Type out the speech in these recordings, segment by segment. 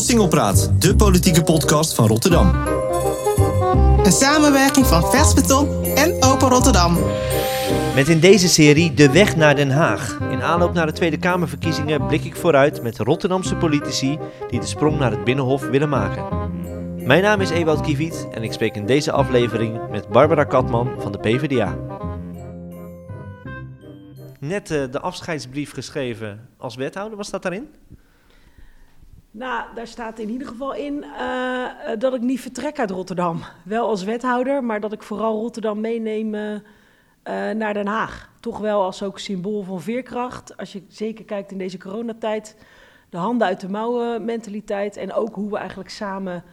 Singelpraat, de politieke podcast van Rotterdam. Een samenwerking van Vers Beton en Open Rotterdam. Met in deze serie De Weg naar Den Haag. In aanloop naar de Tweede Kamerverkiezingen blik ik vooruit met Rotterdamse politici die de sprong naar het Binnenhof willen maken. Mijn naam is Ewout Kiewiet en ik spreek in deze aflevering met Barbara Katman van de PvdA. Net eh, de afscheidsbrief geschreven als wethouder, wat staat daarin? Nou, daar staat in ieder geval in uh, dat ik niet vertrek uit Rotterdam. Wel als wethouder, maar dat ik vooral Rotterdam meeneem uh, naar Den Haag. Toch wel als ook symbool van veerkracht. Als je zeker kijkt in deze coronatijd, de handen uit de mouwen mentaliteit. En ook hoe we eigenlijk samen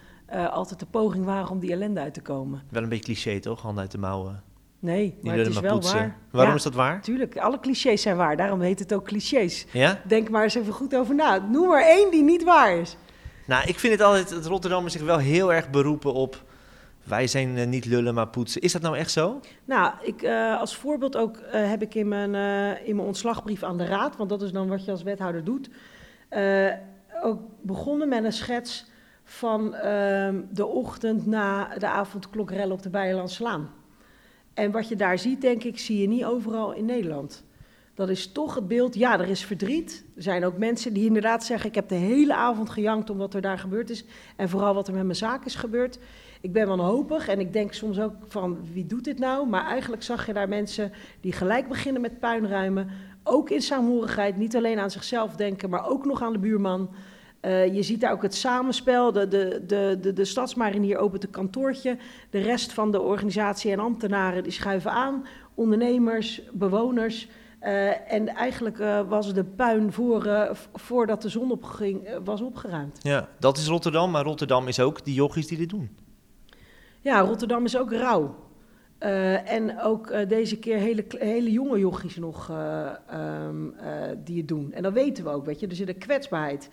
altijd de poging waren om die ellende uit te komen. Wel een beetje cliché toch, handen uit de mouwen? Nee, maar het is wel poetsen. waar. Waarom is dat waar? Tuurlijk, alle clichés zijn waar. Daarom heet het ook clichés. Ja? Denk maar eens even goed over na. Noem maar één die niet waar is. Nou, ik vind het altijd, dat Rotterdam zich wel heel erg beroepen op... wij zijn uh, niet lullen, maar poetsen. Is dat nou echt zo? Nou, ik, uh, als voorbeeld ook uh, heb ik in mijn, in mijn ontslagbrief aan de raad... want dat is dan wat je als wethouder doet... ook begonnen met een schets van ehm, de ochtend na de avondklokrel op de Beierlandslaan. En wat je daar ziet, denk ik, zie je niet overal in Nederland. Dat is toch het beeld, ja, er is verdriet. Er zijn ook mensen die inderdaad zeggen, ik heb de hele avond gejankt om wat er daar gebeurd is. En vooral wat er met mijn zaak is gebeurd. Ik ben wanhopig en ik denk soms ook van, wie doet dit nou? Maar eigenlijk zag je daar mensen die gelijk beginnen met puinruimen. Ook in saamhorigheid, niet alleen aan zichzelf denken, maar ook nog aan de buurman. Uh, je ziet daar ook het samenspel. De, de, de, de, de stadsmarinier opent een kantoortje. De rest van de organisatie en ambtenaren die schuiven aan. Ondernemers, bewoners. Uh, en eigenlijk uh, was de puin voor, voordat de zon opging, was opgeruimd. Ja, dat is Rotterdam, maar Rotterdam is ook die jochies die dit doen. Ja, Rotterdam is ook rauw. en ook deze keer hele, hele jonge jochies nog um, die het doen. En dat weten we ook, weet je. Er zit een kwetsbaarheid.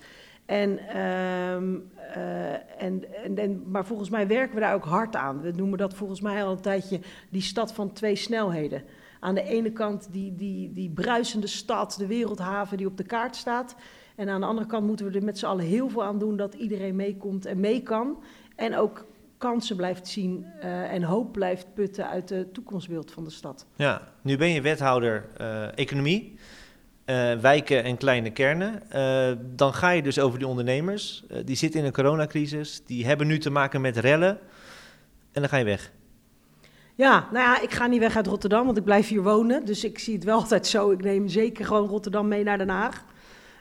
En, um, uh, en, en, en, maar volgens mij werken we daar ook hard aan. We noemen dat volgens mij al een tijdje die stad van twee snelheden. Aan de ene kant die, die, die bruisende stad, de wereldhaven die op de kaart staat. En aan de andere kant moeten we er met z'n allen heel veel aan doen dat iedereen meekomt en mee kan. En ook kansen blijft zien uh, en hoop blijft putten uit het toekomstbeeld van de stad. Ja, nu ben je wethouder uh, economie uh, wijken en kleine kernen. Uh, dan ga je dus over die ondernemers. Uh, die zitten in een coronacrisis. Die hebben nu te maken met rellen. En dan ga je weg. Ja, nou ja, ik ga niet weg uit Rotterdam, want ik blijf hier wonen. Dus ik zie het wel altijd zo. Ik neem zeker gewoon Rotterdam mee naar Den Haag.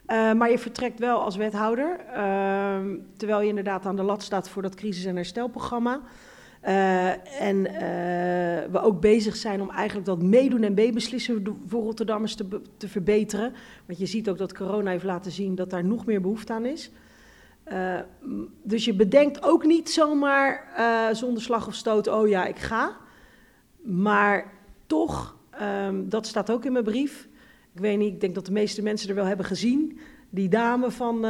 maar je vertrekt wel als wethouder. Ehm, terwijl je inderdaad aan de lat staat voor dat crisis- en herstelprogramma. Uh, en uh, we ook bezig zijn om eigenlijk dat meedoen en meebeslissen voor Rotterdammers te, te, verbeteren. Want je ziet ook dat corona heeft laten zien dat daar nog meer behoefte aan is. Uh, dus je bedenkt ook niet zomaar zonder slag of stoot, oh ja, ik ga. Maar toch, um, dat staat ook in mijn brief. Ik weet niet, ik denk dat de meeste mensen er wel hebben gezien. Die dame van,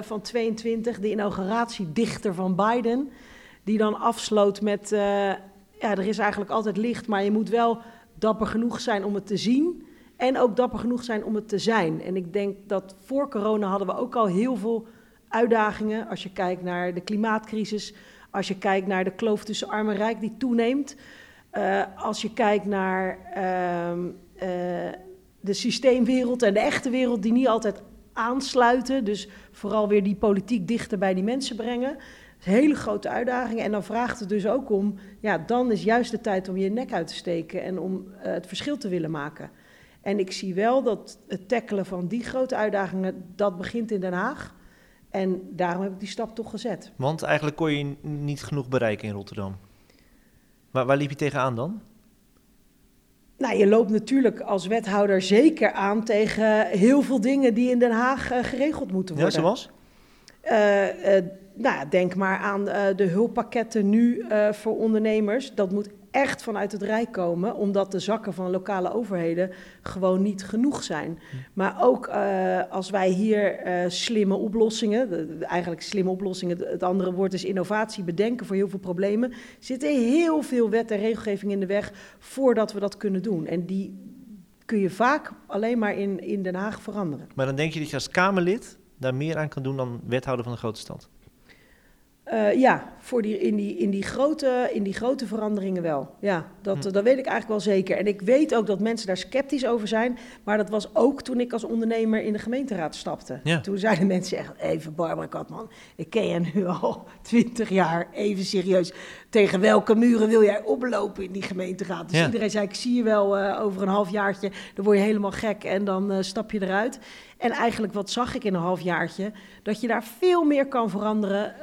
van 22, de inauguratiedichter van Biden die dan afsloot met, uh, ja, er is eigenlijk altijd licht, maar je moet wel dapper genoeg zijn om het te zien en ook dapper genoeg zijn om het te zijn. En ik denk dat voor corona hadden we ook al heel veel uitdagingen. Als je kijkt naar de klimaatcrisis, als je kijkt naar de kloof tussen arm en rijk die toeneemt, uh, als je kijkt naar uh, uh, de systeemwereld en de echte wereld die niet altijd aansluiten, dus vooral weer die politiek dichter bij die mensen brengen hele grote uitdagingen. En dan vraagt het dus ook om, ja, dan is juist de tijd om je nek uit te steken en om uh, het verschil te willen maken. En ik zie wel dat het tackelen van die grote uitdagingen, dat begint in Den Haag. En daarom heb ik die stap toch gezet. Want eigenlijk kon je niet genoeg bereiken in Rotterdam. Maar waar liep je tegenaan dan? Nou, je loopt natuurlijk als wethouder zeker aan tegen heel veel dingen die in Den Haag uh, geregeld moeten worden. Ja, zoals? Uh, uh, nou, denk maar aan uh, de hulppakketten nu voor ondernemers. Dat moet echt vanuit het Rijk komen, omdat de zakken van lokale overheden gewoon niet genoeg zijn. Maar ook als wij hier slimme oplossingen, de, de, eigenlijk slimme oplossingen, het andere woord is innovatie, bedenken voor heel veel problemen, zitten heel veel wet en regelgeving in de weg voordat we dat kunnen doen. En die kun je vaak alleen maar in, in Den Haag veranderen. Maar dan denk je dat je als Kamerlid daar meer aan kan doen dan wethouder van een grote stad? Uh, ja, voor die, in, die, in, die grote, in die grote veranderingen wel. Ja, dat, hm. dat weet ik eigenlijk wel zeker. En ik weet ook dat mensen daar sceptisch over zijn. Maar dat was ook toen ik als ondernemer in de gemeenteraad stapte. Ja. Toen zeiden mensen echt, even Barbara Katman, ik ken je nu al twintig jaar, even serieus. Tegen welke muren wil jij oplopen in die gemeenteraad? Dus iedereen zei, ik zie je wel uh, over een halfjaartje, dan word je helemaal gek en dan uh, stap je eruit. En eigenlijk wat zag ik in een halfjaartje? Dat je daar veel meer kan veranderen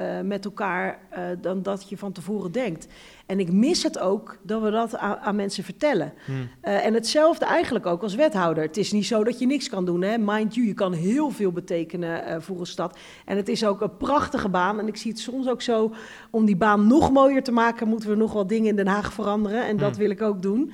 uh, met elkaar uh, dan dat je van tevoren denkt. En ik mis het ook dat we dat aan, aan mensen vertellen. Hmm. Uh, en hetzelfde eigenlijk ook als wethouder. Het is niet zo dat je niks kan doen. Hè? Mind you, je kan heel veel betekenen voor een stad. En het is ook een prachtige baan. En ik zie het soms ook zo, om die baan nog mooier te maken... moeten we nog wat dingen in Den Haag veranderen. En dat hmm. wil ik ook doen.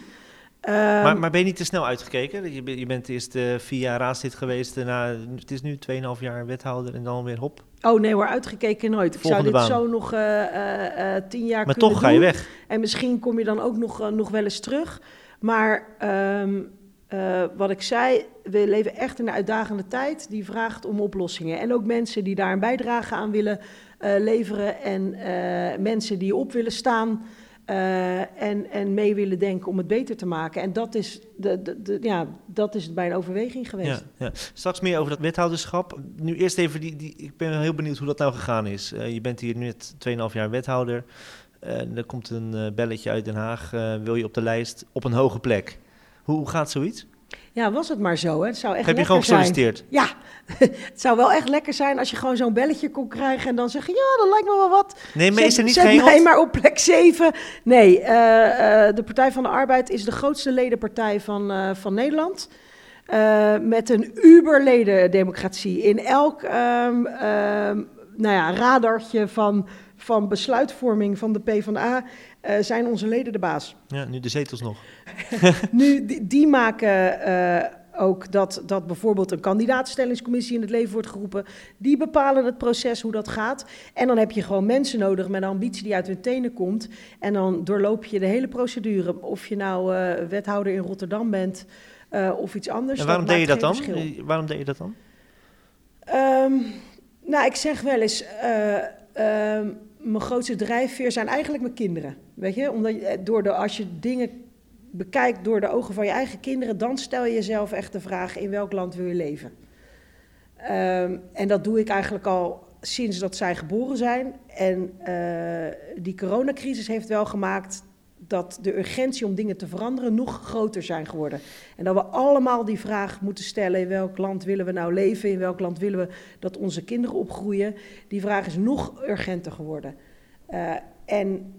Maar, ehm, maar, ben je niet te snel uitgekeken? Je, je bent eerst uh, vier jaar raadslid geweest. Na, het is nu 2,5 jaar wethouder en dan weer hop. Oh nee hoor, uitgekeken nooit. Ik zou dit zo nog uh, uh, tien jaar maar toch ga je weg. En misschien kom je dan ook nog, nog wel eens terug. Maar um, wat ik zei, we leven echt in een uitdagende tijd die vraagt om oplossingen. En ook mensen die daar een bijdrage aan willen leveren en mensen die op willen staan... Uh, en, en mee willen denken om het beter te maken. En dat is, de, de, ja, dat is bij een overweging geweest. Ja, ja. Straks meer over dat wethouderschap. Nu eerst even, die, die, ik ben heel benieuwd hoe dat nou gegaan is. Uh, je bent hier nu net 2,5 jaar wethouder. Er komt een belletje uit Den Haag. wil je op de lijst op een hoge plek? Hoe, hoe gaat zoiets? Ja, was het maar zo. Hè? Het zou echt Heb je gewoon gesolliciteerd? Zijn. Ja, het zou wel echt lekker zijn als je gewoon zo'n belletje kon krijgen en dan zeggen, ja, dat lijkt me wel wat. Nee, maar is er niet zet mij maar op plek 7. Nee, uh, uh, de Partij van de Arbeid is de grootste ledenpartij van, uh, van Nederland. met een uberledendemocratie. In elk um, um, nou ja, radartje van, van besluitvorming van de PvdA uh, zijn onze leden de baas. Ja, nu de zetels nog. nu, die, die maken uh, ook dat, dat bijvoorbeeld een kandidaatstellingscommissie in het leven wordt geroepen. Die bepalen het proces, hoe dat gaat. En dan heb je gewoon mensen nodig met een ambitie die uit hun tenen komt. En dan doorloop je de hele procedure. Of je nou uh, wethouder in Rotterdam bent of iets anders. En waarom deed je dat dan? Waarom deed je dat dan? Um, nou, ik zeg wel eens... Um, mijn grootste drijfveer zijn eigenlijk mijn kinderen. Weet je, omdat je, door de, als je dingen bekijkt door de ogen van je eigen kinderen, dan stel je jezelf echt de vraag: in welk land wil je leven? Um, en dat doe ik eigenlijk al sinds dat zij geboren zijn. En uh, die coronacrisis heeft wel gemaakt dat de urgentie om dingen te veranderen nog groter zijn geworden. En dat we allemaal die vraag moeten stellen: in welk land willen we nou leven? In welk land willen we dat onze kinderen opgroeien? Die vraag is nog urgenter geworden. Uh, en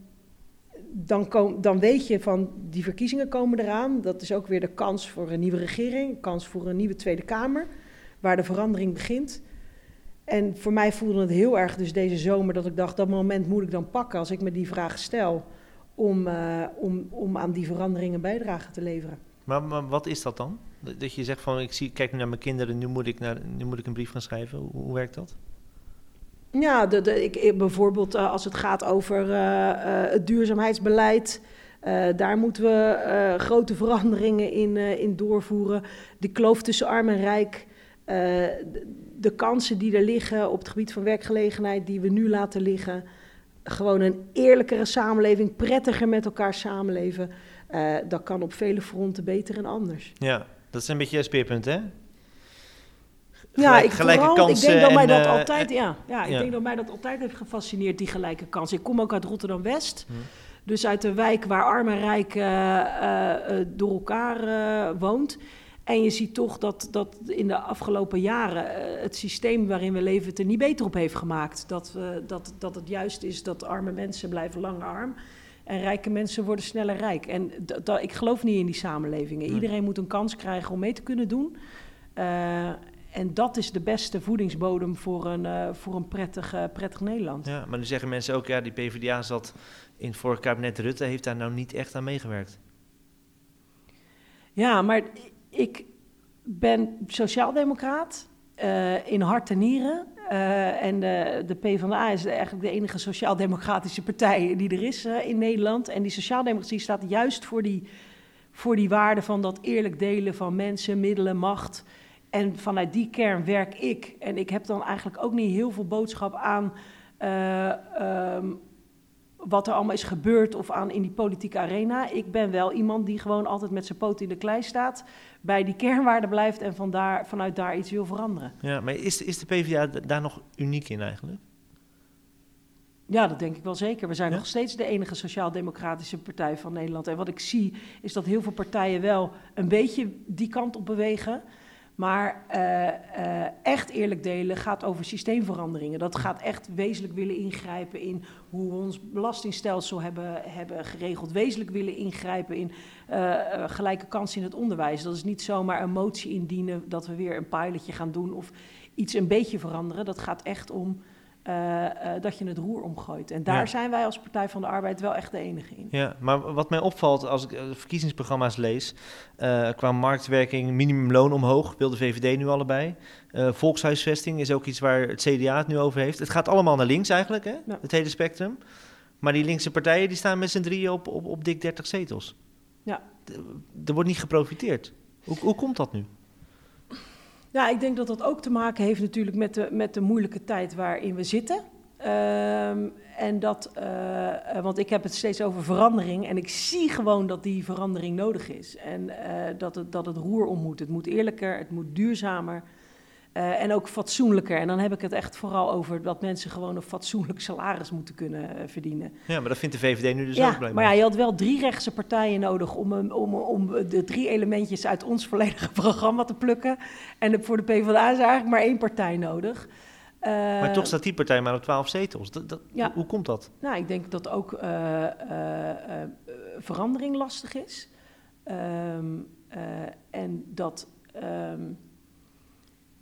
dan, kom, dan weet je van die verkiezingen komen eraan. Dat is ook weer de kans voor een nieuwe regering, kans voor een nieuwe Tweede Kamer, waar de verandering begint. En voor mij voelde het heel erg dus deze zomer dat ik dacht, dat moment moet ik dan pakken als ik me die vraag stel om, uh, om, om aan die veranderingen bijdrage te leveren. Maar, maar, wat is dat dan? Dat je zegt van ik zie, kijk nu naar mijn kinderen, nu moet ik, naar, nu moet ik een brief gaan schrijven. Hoe, hoe werkt dat? Ja, de, de, ik, bijvoorbeeld uh, als het gaat over uh, het duurzaamheidsbeleid. daar moeten we grote veranderingen in, in doorvoeren. De kloof tussen arm en rijk. De, de kansen die er liggen op het gebied van werkgelegenheid, die we nu laten liggen gewoon een eerlijkere samenleving, prettiger met elkaar samenleven. Uh, dat kan op vele fronten beter en anders. Ja, dat is een beetje een speerpunt, hè? ja, ik, gelijke vooral, kansen. Ik denk dat mij dat uh, altijd, ja, ja, ik ja. denk dat mij dat altijd heeft gefascineerd, die gelijke kansen. Ik kom ook uit Rotterdam-West. Hm. Dus uit de wijk waar arm en rijk door elkaar woont. En je ziet toch dat, dat in de afgelopen jaren uh, het systeem waarin we leven het er niet beter op heeft gemaakt. Dat, uh, dat, dat het juist is dat arme mensen blijven lang arm en rijke mensen worden sneller rijk. En ik geloof niet in die samenlevingen. Nee. Iedereen moet een kans krijgen om mee te kunnen doen. Uh, en dat is de beste voedingsbodem voor een, voor een prettig, prettig Nederland. Ja, maar nu zeggen mensen ook, ja, die PvdA zat in het vorige kabinet Rutte, heeft daar nou niet echt aan meegewerkt. Ja, maar ik ben sociaaldemocraat uh, in hart en nieren. Uh, en de, de PvdA is eigenlijk de enige sociaal-democratische partij die er is uh, in Nederland. En die sociaaldemocratie staat juist voor die, voor die waarde van dat eerlijk delen van mensen, middelen, macht En vanuit die kern werk ik. En ik heb dan eigenlijk ook niet heel veel boodschap aan eh, ehm, wat er allemaal is gebeurd of aan in die politieke arena. Ik ben wel iemand die gewoon altijd met zijn poot in de klei staat, bij die kernwaarden blijft en vandaar, vanuit daar iets wil veranderen. Ja, maar is, is de PvdA daar nog uniek in eigenlijk? Ja, dat denk ik wel zeker. We zijn Ja? nog steeds de enige sociaal-democratische partij van Nederland. En wat ik zie, is dat heel veel partijen wel een beetje die kant op bewegen. Maar eh, eh, echt eerlijk delen gaat over systeemveranderingen. Dat gaat echt wezenlijk willen ingrijpen in hoe we ons belastingstelsel hebben, hebben geregeld. Wezenlijk willen ingrijpen in eh, gelijke kansen in het onderwijs. Dat is niet zomaar een motie indienen dat we weer een pilotje gaan doen of iets een beetje veranderen. Dat gaat echt om eh, eh, dat je het roer omgooit. En daar Ja. zijn wij als Partij van de Arbeid wel echt de enige in. Ja, maar wat mij opvalt als ik eh, de verkiezingsprogramma's lees, eh, qua marktwerking, minimumloon omhoog, wil de VVD nu allebei. Volkshuisvesting is ook iets waar het CDA het nu over heeft. Het gaat allemaal naar links eigenlijk, hè? Ja. het hele spectrum. Maar die linkse partijen die staan met z'n drieën op, op, op dik 30 zetels. Ja. Er wordt niet geprofiteerd. Hoe, hoe komt dat nu? Ja, ik denk dat dat ook te maken heeft natuurlijk met de, met de moeilijke tijd waarin we zitten. Ehm, en dat, eh, want ik heb het steeds over verandering en ik zie gewoon dat die verandering nodig is. En eh, dat, het, dat het roer om moet. Het moet eerlijker, het moet duurzamer eh, en ook fatsoenlijker. En dan heb ik het echt vooral over dat mensen gewoon een fatsoenlijk salaris moeten kunnen eh, verdienen. Ja, maar dat vindt de VVD nu dus ook Ja, blijkbaar. maar ja, je had wel drie rechtse partijen nodig om, een- om, om de drie elementjes uit ons volledige programma te plukken. En de- voor de PvdA is eigenlijk maar één partij nodig. Eh, Maar toch staat die partij maar op 12 zetels. Dat, dat, Ja. hoe, komt dat? Nou, ik denk dat ook eh, eh, eh, verandering lastig is. Ehm, eh, en dat, ehm,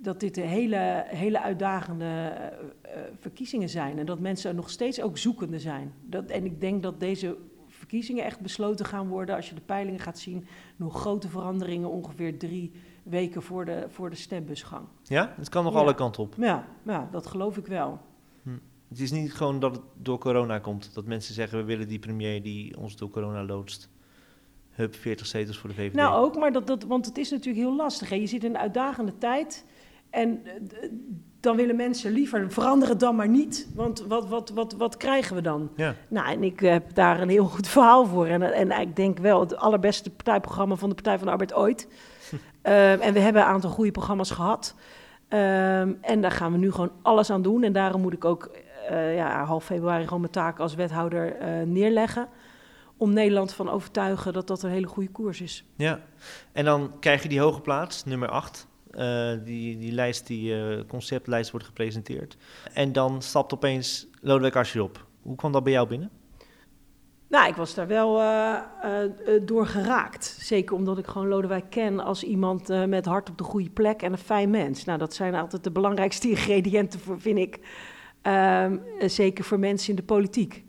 dat dit een hele, hele uitdagende eh, eh, verkiezingen zijn. En dat mensen nog steeds ook zoekende zijn. Dat, en ik denk dat deze verkiezingen echt besloten gaan worden. Als je de peilingen gaat zien, nog grote veranderingen ongeveer drie weken voor de, voor de stembusgang. Ja, het kan nog Ja. alle kanten op. Ja, ja, dat geloof ik wel. Het is niet gewoon dat het door corona komt. Dat mensen zeggen, we willen die premier die ons door corona loodst. Hup, 40 zetels voor de VVD. Nou, ook, maar dat, dat, want het is natuurlijk heel lastig. Hè? Je zit in een uitdagende tijd. En eh, dan willen mensen liever veranderen dan maar niet. Want wat, wat, wat, wat krijgen we dan? Ja. Nou, en ik heb daar een heel goed verhaal voor. En, en ik denk wel het allerbeste partijprogramma van de Partij van de Arbeid ooit. Ehm, en we hebben een aantal goede programma's gehad. Ehm, en daar gaan we nu gewoon alles aan doen. En daarom moet ik ook eh, ja, half februari gewoon mijn taak als wethouder eh, neerleggen. Om Nederland van overtuigen dat dat een hele goede koers is. ja. En dan krijg je die hoge plaats, nummer 8. Die, die lijst, die eh, conceptlijst wordt gepresenteerd. En dan stapt opeens Lodewijk Asscher op. Hoe kwam dat bij jou binnen? Nou, ik was daar wel eh, eh, eh, door geraakt. Zeker omdat ik gewoon Lodewijk ken als iemand eh, met hart op de goede plek en een fijn mens. Nou, dat zijn altijd de belangrijkste ingrediënten, voor, vind ik. Ehm, eh, zeker voor mensen in de politiek.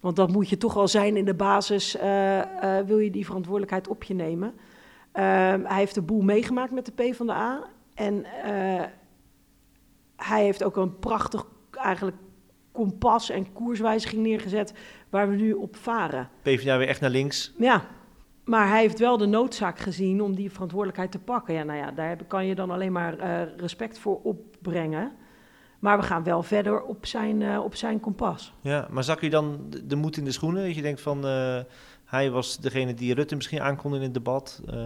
Want dat moet je toch wel zijn in de basis, eh, eh, wil je die verantwoordelijkheid op je nemen. Ehm, hij heeft de boel meegemaakt met de PvdA. En eh, hij heeft ook een prachtig eigenlijk kompas en koerswijziging neergezet waar we nu op varen. PvdA weer echt naar links. Ja, maar hij heeft wel de noodzaak gezien om die verantwoordelijkheid te pakken. Ja, nou ja, daar kan je dan alleen maar eh, respect voor opbrengen. Maar we gaan wel verder op zijn, eh, op zijn kompas. Ja, maar zak je dan de, de moed in de schoenen? Dat je denkt van, hij was degene die Rutte misschien aankonde in het debat. Ehm,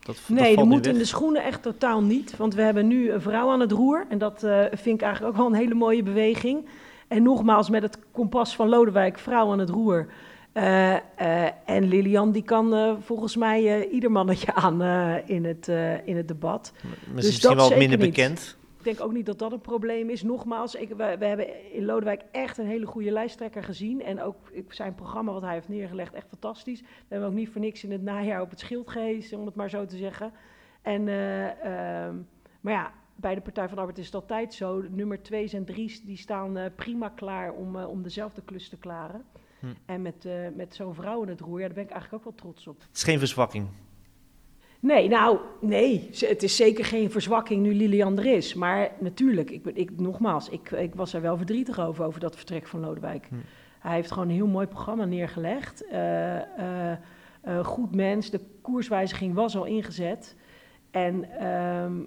dat, dat Nee, nu moed in de schoenen echt totaal niet. Want we hebben nu een vrouw aan het roer. En dat eh, vind ik eigenlijk ook wel een hele mooie beweging. En nogmaals, met het kompas van Lodewijk, vrouw aan het roer. Eh, eh, en Lilian, die kan volgens mij ieder mannetje aan in, het, in het debat. Misschien, dus misschien dat wel minder niet. bekend. Ik denk ook niet dat dat een probleem is. Nogmaals, ik, we, we hebben in Lodewijk echt een hele goede lijsttrekker gezien. En ook zijn programma wat hij heeft neergelegd, echt fantastisch. We hebben ook niet voor niks in het najaar op het schild gehezen, om het maar zo te zeggen. En, eh, ehm, maar ja, bij de Partij van de Arbeid is het altijd zo. Nummer 2's en 3's die staan eh, prima klaar om, eh, om dezelfde klus te klaren. Hm. En met, met zo'n vrouw in het roer, ja, daar ben ik eigenlijk ook wel trots op. Het is geen verzwakking. Nee, nou, nee. Het is zeker geen verzwakking nu Lilian er is. Maar natuurlijk, ik, ben- ik, nogmaals, ik, ik was er wel verdrietig over, over dat vertrek van Lodewijk. Hm. Hij heeft gewoon een heel mooi programma neergelegd. Eh, eh, eh, goed mens, de koerswijziging was al ingezet. En ehm,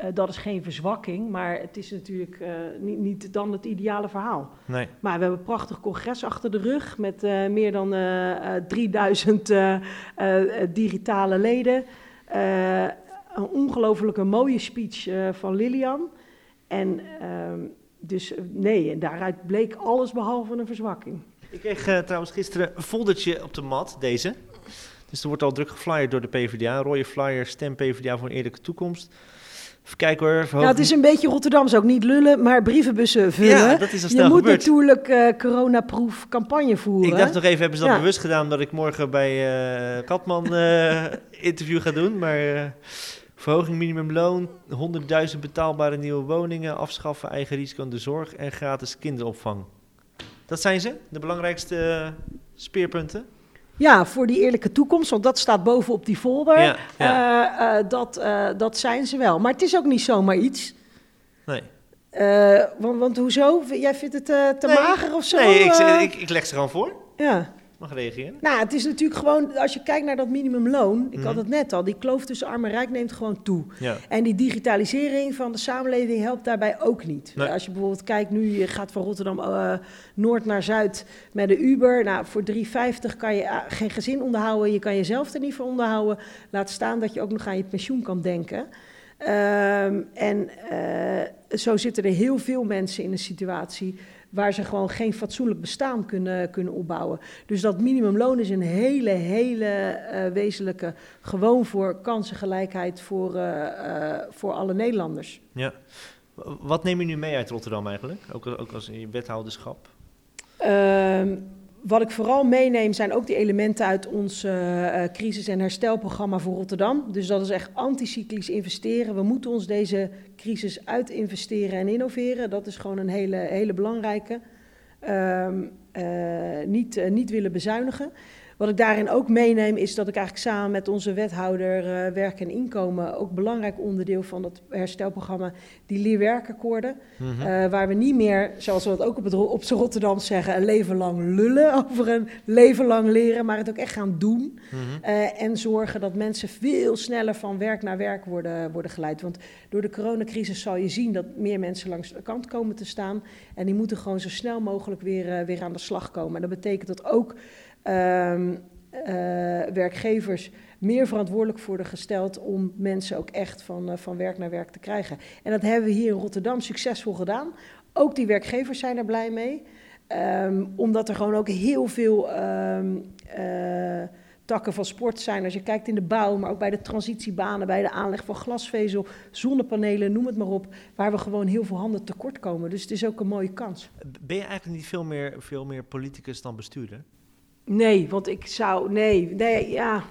eh, dat is geen verzwakking, maar het is natuurlijk eh, niet, niet dan het ideale verhaal. Nee. Maar we hebben een prachtig congres achter de rug met eh, meer dan eh, eh, 3000 eh, eh, eh, digitale leden. Een ongelofelijke mooie speech van Lilian. En ehm, dus nee, en daaruit bleek alles behalve een verzwakking. Ik kreeg trouwens gisteren een foldertje op de mat, deze. Dus er wordt al druk geflyerd door de PvdA. Rode flyer, stem PvdA voor een eerlijke toekomst. Even kijken hoor. Ja, verhoog- het is een beetje Rotterdams ook niet lullen, maar brievenbussen vullen. Ja, dat is al Je snel moet gebeurd. natuurlijk eh coronaproof campagne voeren. Ik dacht nog even, hebben ze dat Ja. bewust gedaan dat ik morgen bij eh, Katman eh, interview ga doen. Maar verhoging minimumloon, 100.000 betaalbare nieuwe woningen, afschaffen eigen risico aan de zorg en gratis kinderopvang. Dat zijn ze, de belangrijkste speerpunten. Ja, voor die eerlijke toekomst, want dat staat bovenop die folder. Ja, ja. Eh, eh, dat, eh, dat zijn ze wel. Maar het is ook niet zomaar iets. Nee, want, want hoezo? Jij vindt het te Nee. mager of zo? nee ik, ik, ik leg ze gewoon voor. ja. Mag reageren. Nou, het is natuurlijk gewoon, als je kijkt naar dat minimumloon, ik had Mhm. het net al, die kloof tussen arm en rijk neemt gewoon toe. Ja. En die digitalisering van de samenleving helpt daarbij ook niet. Nee. Als je bijvoorbeeld kijkt, nu je gaat van Rotterdam eh, Noord naar Zuid met de Uber. Nou, voor 3,50 kan je eh, geen gezin onderhouden, je kan jezelf er niet voor onderhouden. Laat staan dat je ook nog aan je pensioen kan denken. Ehm, en eh, zo zitten er heel veel mensen in een situatie waar ze gewoon geen fatsoenlijk bestaan kunnen, kunnen opbouwen. Dus dat minimumloon is een hele, hele eh, wezenlijke, gewoon voor kansengelijkheid voor, eh, eh, voor alle Nederlanders. ja. Wat neem je nu mee uit Rotterdam eigenlijk? Ook, ook als in je wethouderschap? Ehm, wat ik vooral meeneem zijn ook die elementen uit ons eh, eh, crisis- en herstelprogramma voor Rotterdam. Dus dat is echt anticyclisch investeren. We moeten ons deze crisis uit investeren en innoveren. Dat is gewoon een hele, hele belangrijke. Ehm, eh, niet, niet willen bezuinigen. Wat ik daarin ook meeneem is dat ik eigenlijk samen met onze wethouder eh, werk en inkomen, ook belangrijk onderdeel van dat herstelprogramma, die leerwerkakkoorden. Eh, waar we niet meer, zoals we dat ook op, het, op Rotterdam zeggen, een leven lang lullen over een leven lang leren, maar het ook echt gaan doen. Mhm. Eh, en zorgen dat mensen veel sneller van werk naar werk worden, worden geleid. Want door de coronacrisis zal je zien dat meer mensen langs de kant komen te staan. En die moeten gewoon zo snel mogelijk weer, weer aan de slag komen. En dat betekent dat ook ehm, eh, werkgevers meer verantwoordelijk worden gesteld om mensen ook echt van, eh, van werk naar werk te krijgen. En dat hebben we hier in Rotterdam succesvol gedaan. Ook die werkgevers zijn er blij mee. Ehm, omdat er gewoon ook heel veel ehm, eh, takken van sport zijn. Als je kijkt in de bouw, maar ook bij de transitiebanen, bij de aanleg van glasvezel, zonnepanelen, noem het maar op. Waar we gewoon heel veel handen tekort komen. Dus het is ook een mooie kans. Ben je eigenlijk niet veel meer, veel meer politicus dan bestuurder? Nee, want ik zou. Nee, nee, ja.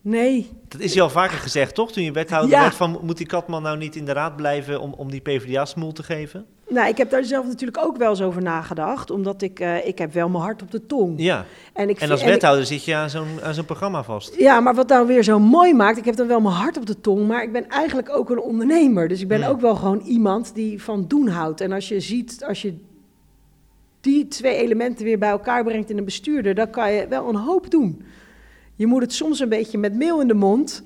Nee. Dat is je al vaker gezegd, toch? Toen je wethouder Ja. werd van, moet die Katman nou niet in de raad blijven om, om die PvdA-smoel te geven? Nou, ik heb daar zelf natuurlijk ook wel eens over nagedacht. Omdat ik, eh, ik heb wel mijn hart op de tong. Ja, En, ik en als ik- wethouder zit je aan zo'n, aan zo'n programma vast. Ja, maar wat nou weer zo mooi maakt, ik heb dan wel mijn hart op de tong, maar ik ben eigenlijk ook een ondernemer. Dus ik ben Hmm. ook wel gewoon iemand die van doen houdt. En als je ziet, als je die twee elementen weer bij elkaar brengt in een bestuurder, dan kan je wel een hoop doen. Je moet het soms een beetje met meel in de mond,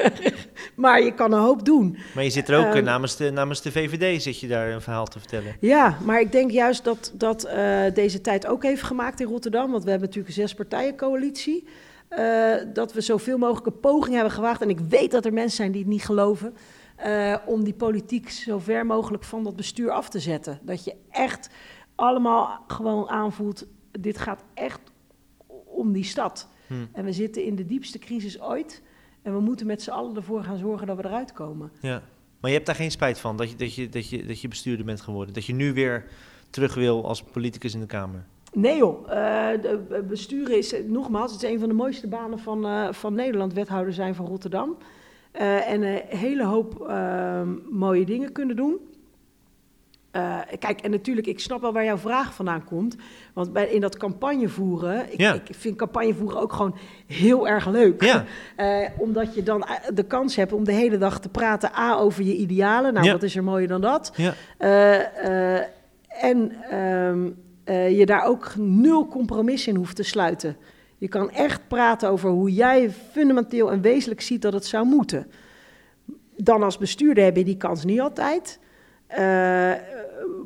maar je kan een hoop doen. Maar je zit er ook eh, Ehm. namens, de, namens de VVD zit je daar een verhaal te vertellen. Ja, maar ik denk juist dat, dat eh, deze tijd ook heeft gemaakt in Rotterdam. Want we hebben natuurlijk een zespartijencoalitie. eh dat we zoveel mogelijk een poging hebben gewaagd. En ik weet dat er mensen zijn die het niet geloven. om die politiek zo ver mogelijk van dat bestuur af te zetten. Dat je echt allemaal gewoon aanvoelt. Dit gaat echt om die stad. Hm. En we zitten in de diepste crisis ooit. En we moeten met z'n allen ervoor gaan zorgen dat we eruit komen. Ja. Maar je hebt daar geen spijt van dat je, dat, je, dat, je, dat je bestuurder bent geworden. Dat je nu weer terug wil als politicus in de Kamer. Nee joh, de de besturen is, eh, nogmaals, het is een van de mooiste banen van, van Nederland, wethouder zijn van Rotterdam. En een hele hoop ehm, mooie dingen kunnen doen. Eh, kijk, en natuurlijk, ik snap wel waar jouw vraag vandaan komt. Want bij, in dat campagne voeren, ik, Ja. ik vind campagne voeren ook gewoon heel erg leuk. Ja. Eh, omdat je dan eh, de kans hebt om de hele dag te praten, A, over je idealen. Nou, Ja. wat is er mooier dan dat? En ehm, eh, je daar ook nul compromis in hoeft te sluiten. Je kan echt praten over hoe jij fundamenteel en wezenlijk ziet dat het zou moeten. dan als bestuurder heb je die kans niet altijd. Uh,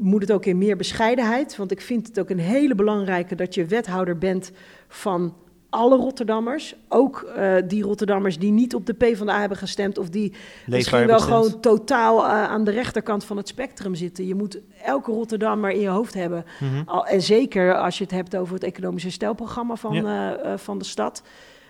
moet het ook in meer bescheidenheid. Want ik vind het ook een hele belangrijke dat je wethouder bent van alle Rotterdammers. Ook uh, die Rotterdammers die niet op de PvdA hebben gestemd. Of die misschien wel gewoon totaal uh, aan de rechterkant van het spectrum zitten. Je moet elke Rotterdammer in je hoofd hebben. Mm -hmm. Al, en zeker als je het hebt over het economische herstelprogramma van, ja. van de stad.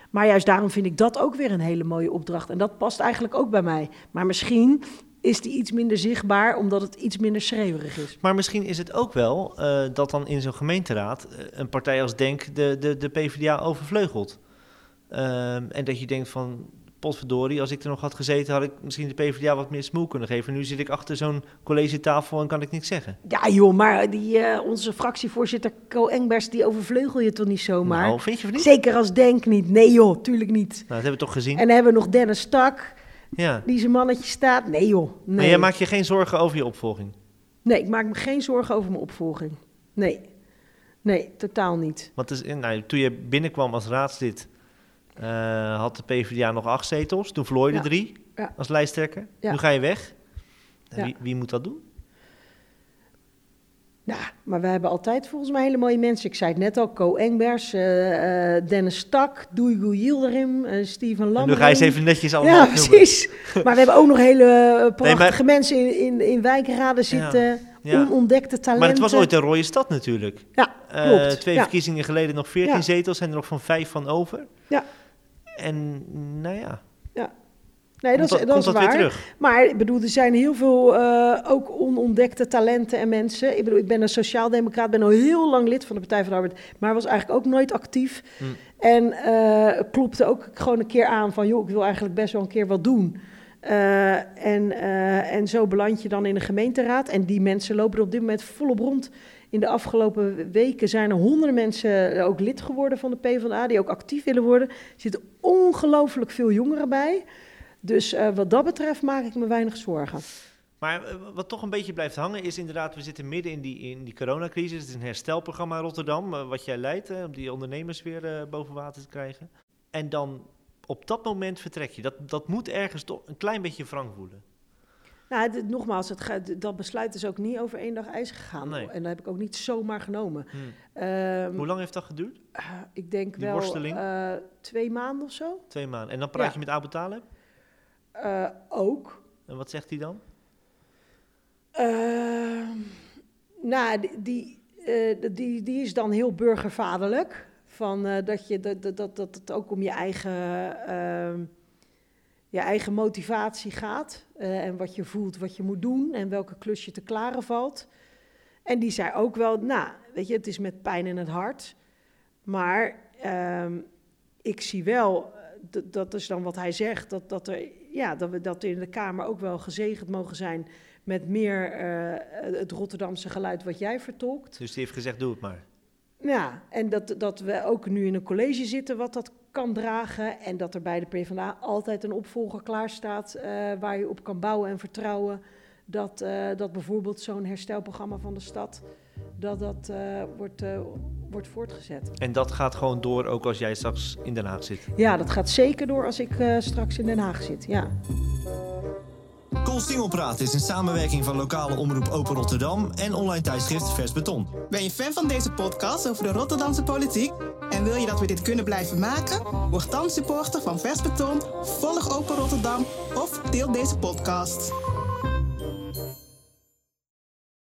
Maar juist daarom vind ik dat ook weer een hele mooie opdracht. En dat past eigenlijk ook bij mij. Maar misschien is die iets minder zichtbaar, omdat het iets minder schreeuwerig is. Maar misschien is het ook wel uh, dat dan in zo'n gemeenteraad uh, een partij als Denk de, de, de PvdA overvleugelt. Uh, en dat je denkt van, potverdorie, als ik er nog had gezeten, had ik misschien de PvdA wat meer smoel kunnen geven. Nu zit ik achter zo'n collegetafel en kan ik niks zeggen. Ja joh, maar die, uh, onze fractievoorzitter Co Engbers, die overvleugel je toch niet zomaar? Nou, vind je van niet? Zeker als Denk niet. Nee joh, tuurlijk niet. Nou, dat hebben we toch gezien. En dan hebben we nog Dennis Stak ja. die zijn mannetje staat. Nee joh. Nee. Maar jij maakt je geen zorgen over je opvolging? Nee, ik maak me geen zorgen over mijn opvolging. Nee. Nee, totaal niet. Want dus, nou, toen je binnenkwam als raadslid, uh, had de PvdA nog acht zetels. Toen verloor je ja. drie ja. als lijsttrekker. Nu ga je weg. Wie, wie moet dat doen? Ja, maar we hebben altijd volgens mij hele mooie mensen. Ik zei het net al, Co Engbers, uh, uh, Dennis Stak, Doeigo Yildirim, uh, Steven Lammer. Nu ga je eens even netjes allemaal Ja, precies. maar we hebben ook nog hele prachtige nee, maar... mensen in, in, in wijkraden zitten, ja, ja. onontdekte talenten. Maar het was ooit een rode stad natuurlijk. Ja, klopt. twee ja. verkiezingen geleden nog 14 zetels, zijn er nog van vijf van over. Ja. En nou ja, Nee, dat, dat, is, dat is waar. Maar ik bedoel, er zijn heel veel uh, ook onontdekte talenten en mensen. Ik bedoel, ik ben een sociaaldemocraat, ben al heel lang lid van de Partij van de Arbeid, maar was eigenlijk ook nooit actief. Hm. En uh, klopte ook gewoon een keer aan van, joh, ik wil eigenlijk best wel een keer wat doen. Uh, en, en zo beland je dan in de gemeenteraad. En die mensen lopen er op dit moment volop rond. In de afgelopen weken zijn er honderden mensen ook lid geworden van de PvdA, die ook actief willen worden. Er zitten ongelooflijk veel jongeren bij. Dus uh, wat dat betreft maak ik me weinig zorgen. Maar uh, wat toch een beetje blijft hangen is inderdaad, we zitten midden in die, in die coronacrisis. Het is een herstelprogramma in Rotterdam, uh, wat jij leidt, om die ondernemers weer boven water te krijgen. En dan op dat moment vertrek je. Dat, dat moet ergens toch een klein beetje wrang voelen. Nou, dit, nogmaals, het dat besluit is ook niet over één dag ijs gegaan. Nee. En dat heb ik ook niet zomaar genomen. Hmm. Um, Hoe lang heeft dat geduurd? ik denk die wel twee maanden of zo. Twee maanden. En dan praat ja. je met Abu Talib? Uh, ook. En wat zegt hij dan? Uh, nou, die, uh, die, die is dan heel burgervaderlijk. Van, dat, je, dat, dat, dat, dat het ook om je eigen, ehm, je eigen motivatie gaat. en wat je voelt, wat je moet doen en welke klus je te klaren valt. En die zei ook wel, nou, weet je, het is met pijn in het hart. Maar ehm, ik zie wel, dat is dan wat hij zegt, dat, dat er ja, dat we dat in de Kamer ook wel gezegend mogen zijn met meer uh, het Rotterdamse geluid wat jij vertolkt. Dus die heeft gezegd, doe het maar. Ja, en dat, dat we ook nu in een college zitten wat dat kan dragen. En dat er bij de PvdA altijd een opvolger klaar staat uh, waar je op kan bouwen en vertrouwen. Dat, uh, dat bijvoorbeeld zo'n herstelprogramma van de stad, dat dat uh, wordt, wordt voortgezet. En dat gaat gewoon door ook als jij straks in Den Haag zit? Ja, dat gaat zeker door als ik straks in Den Haag zit, ja. Koolstingelpraat is een samenwerking van lokale omroep Open Rotterdam en online tijdschrift Vers Beton. Ben je fan van deze podcast over de Rotterdamse politiek? En wil je dat we dit kunnen blijven maken? Word dan supporter van Vers Beton, volg Open Rotterdam of deel deze podcast.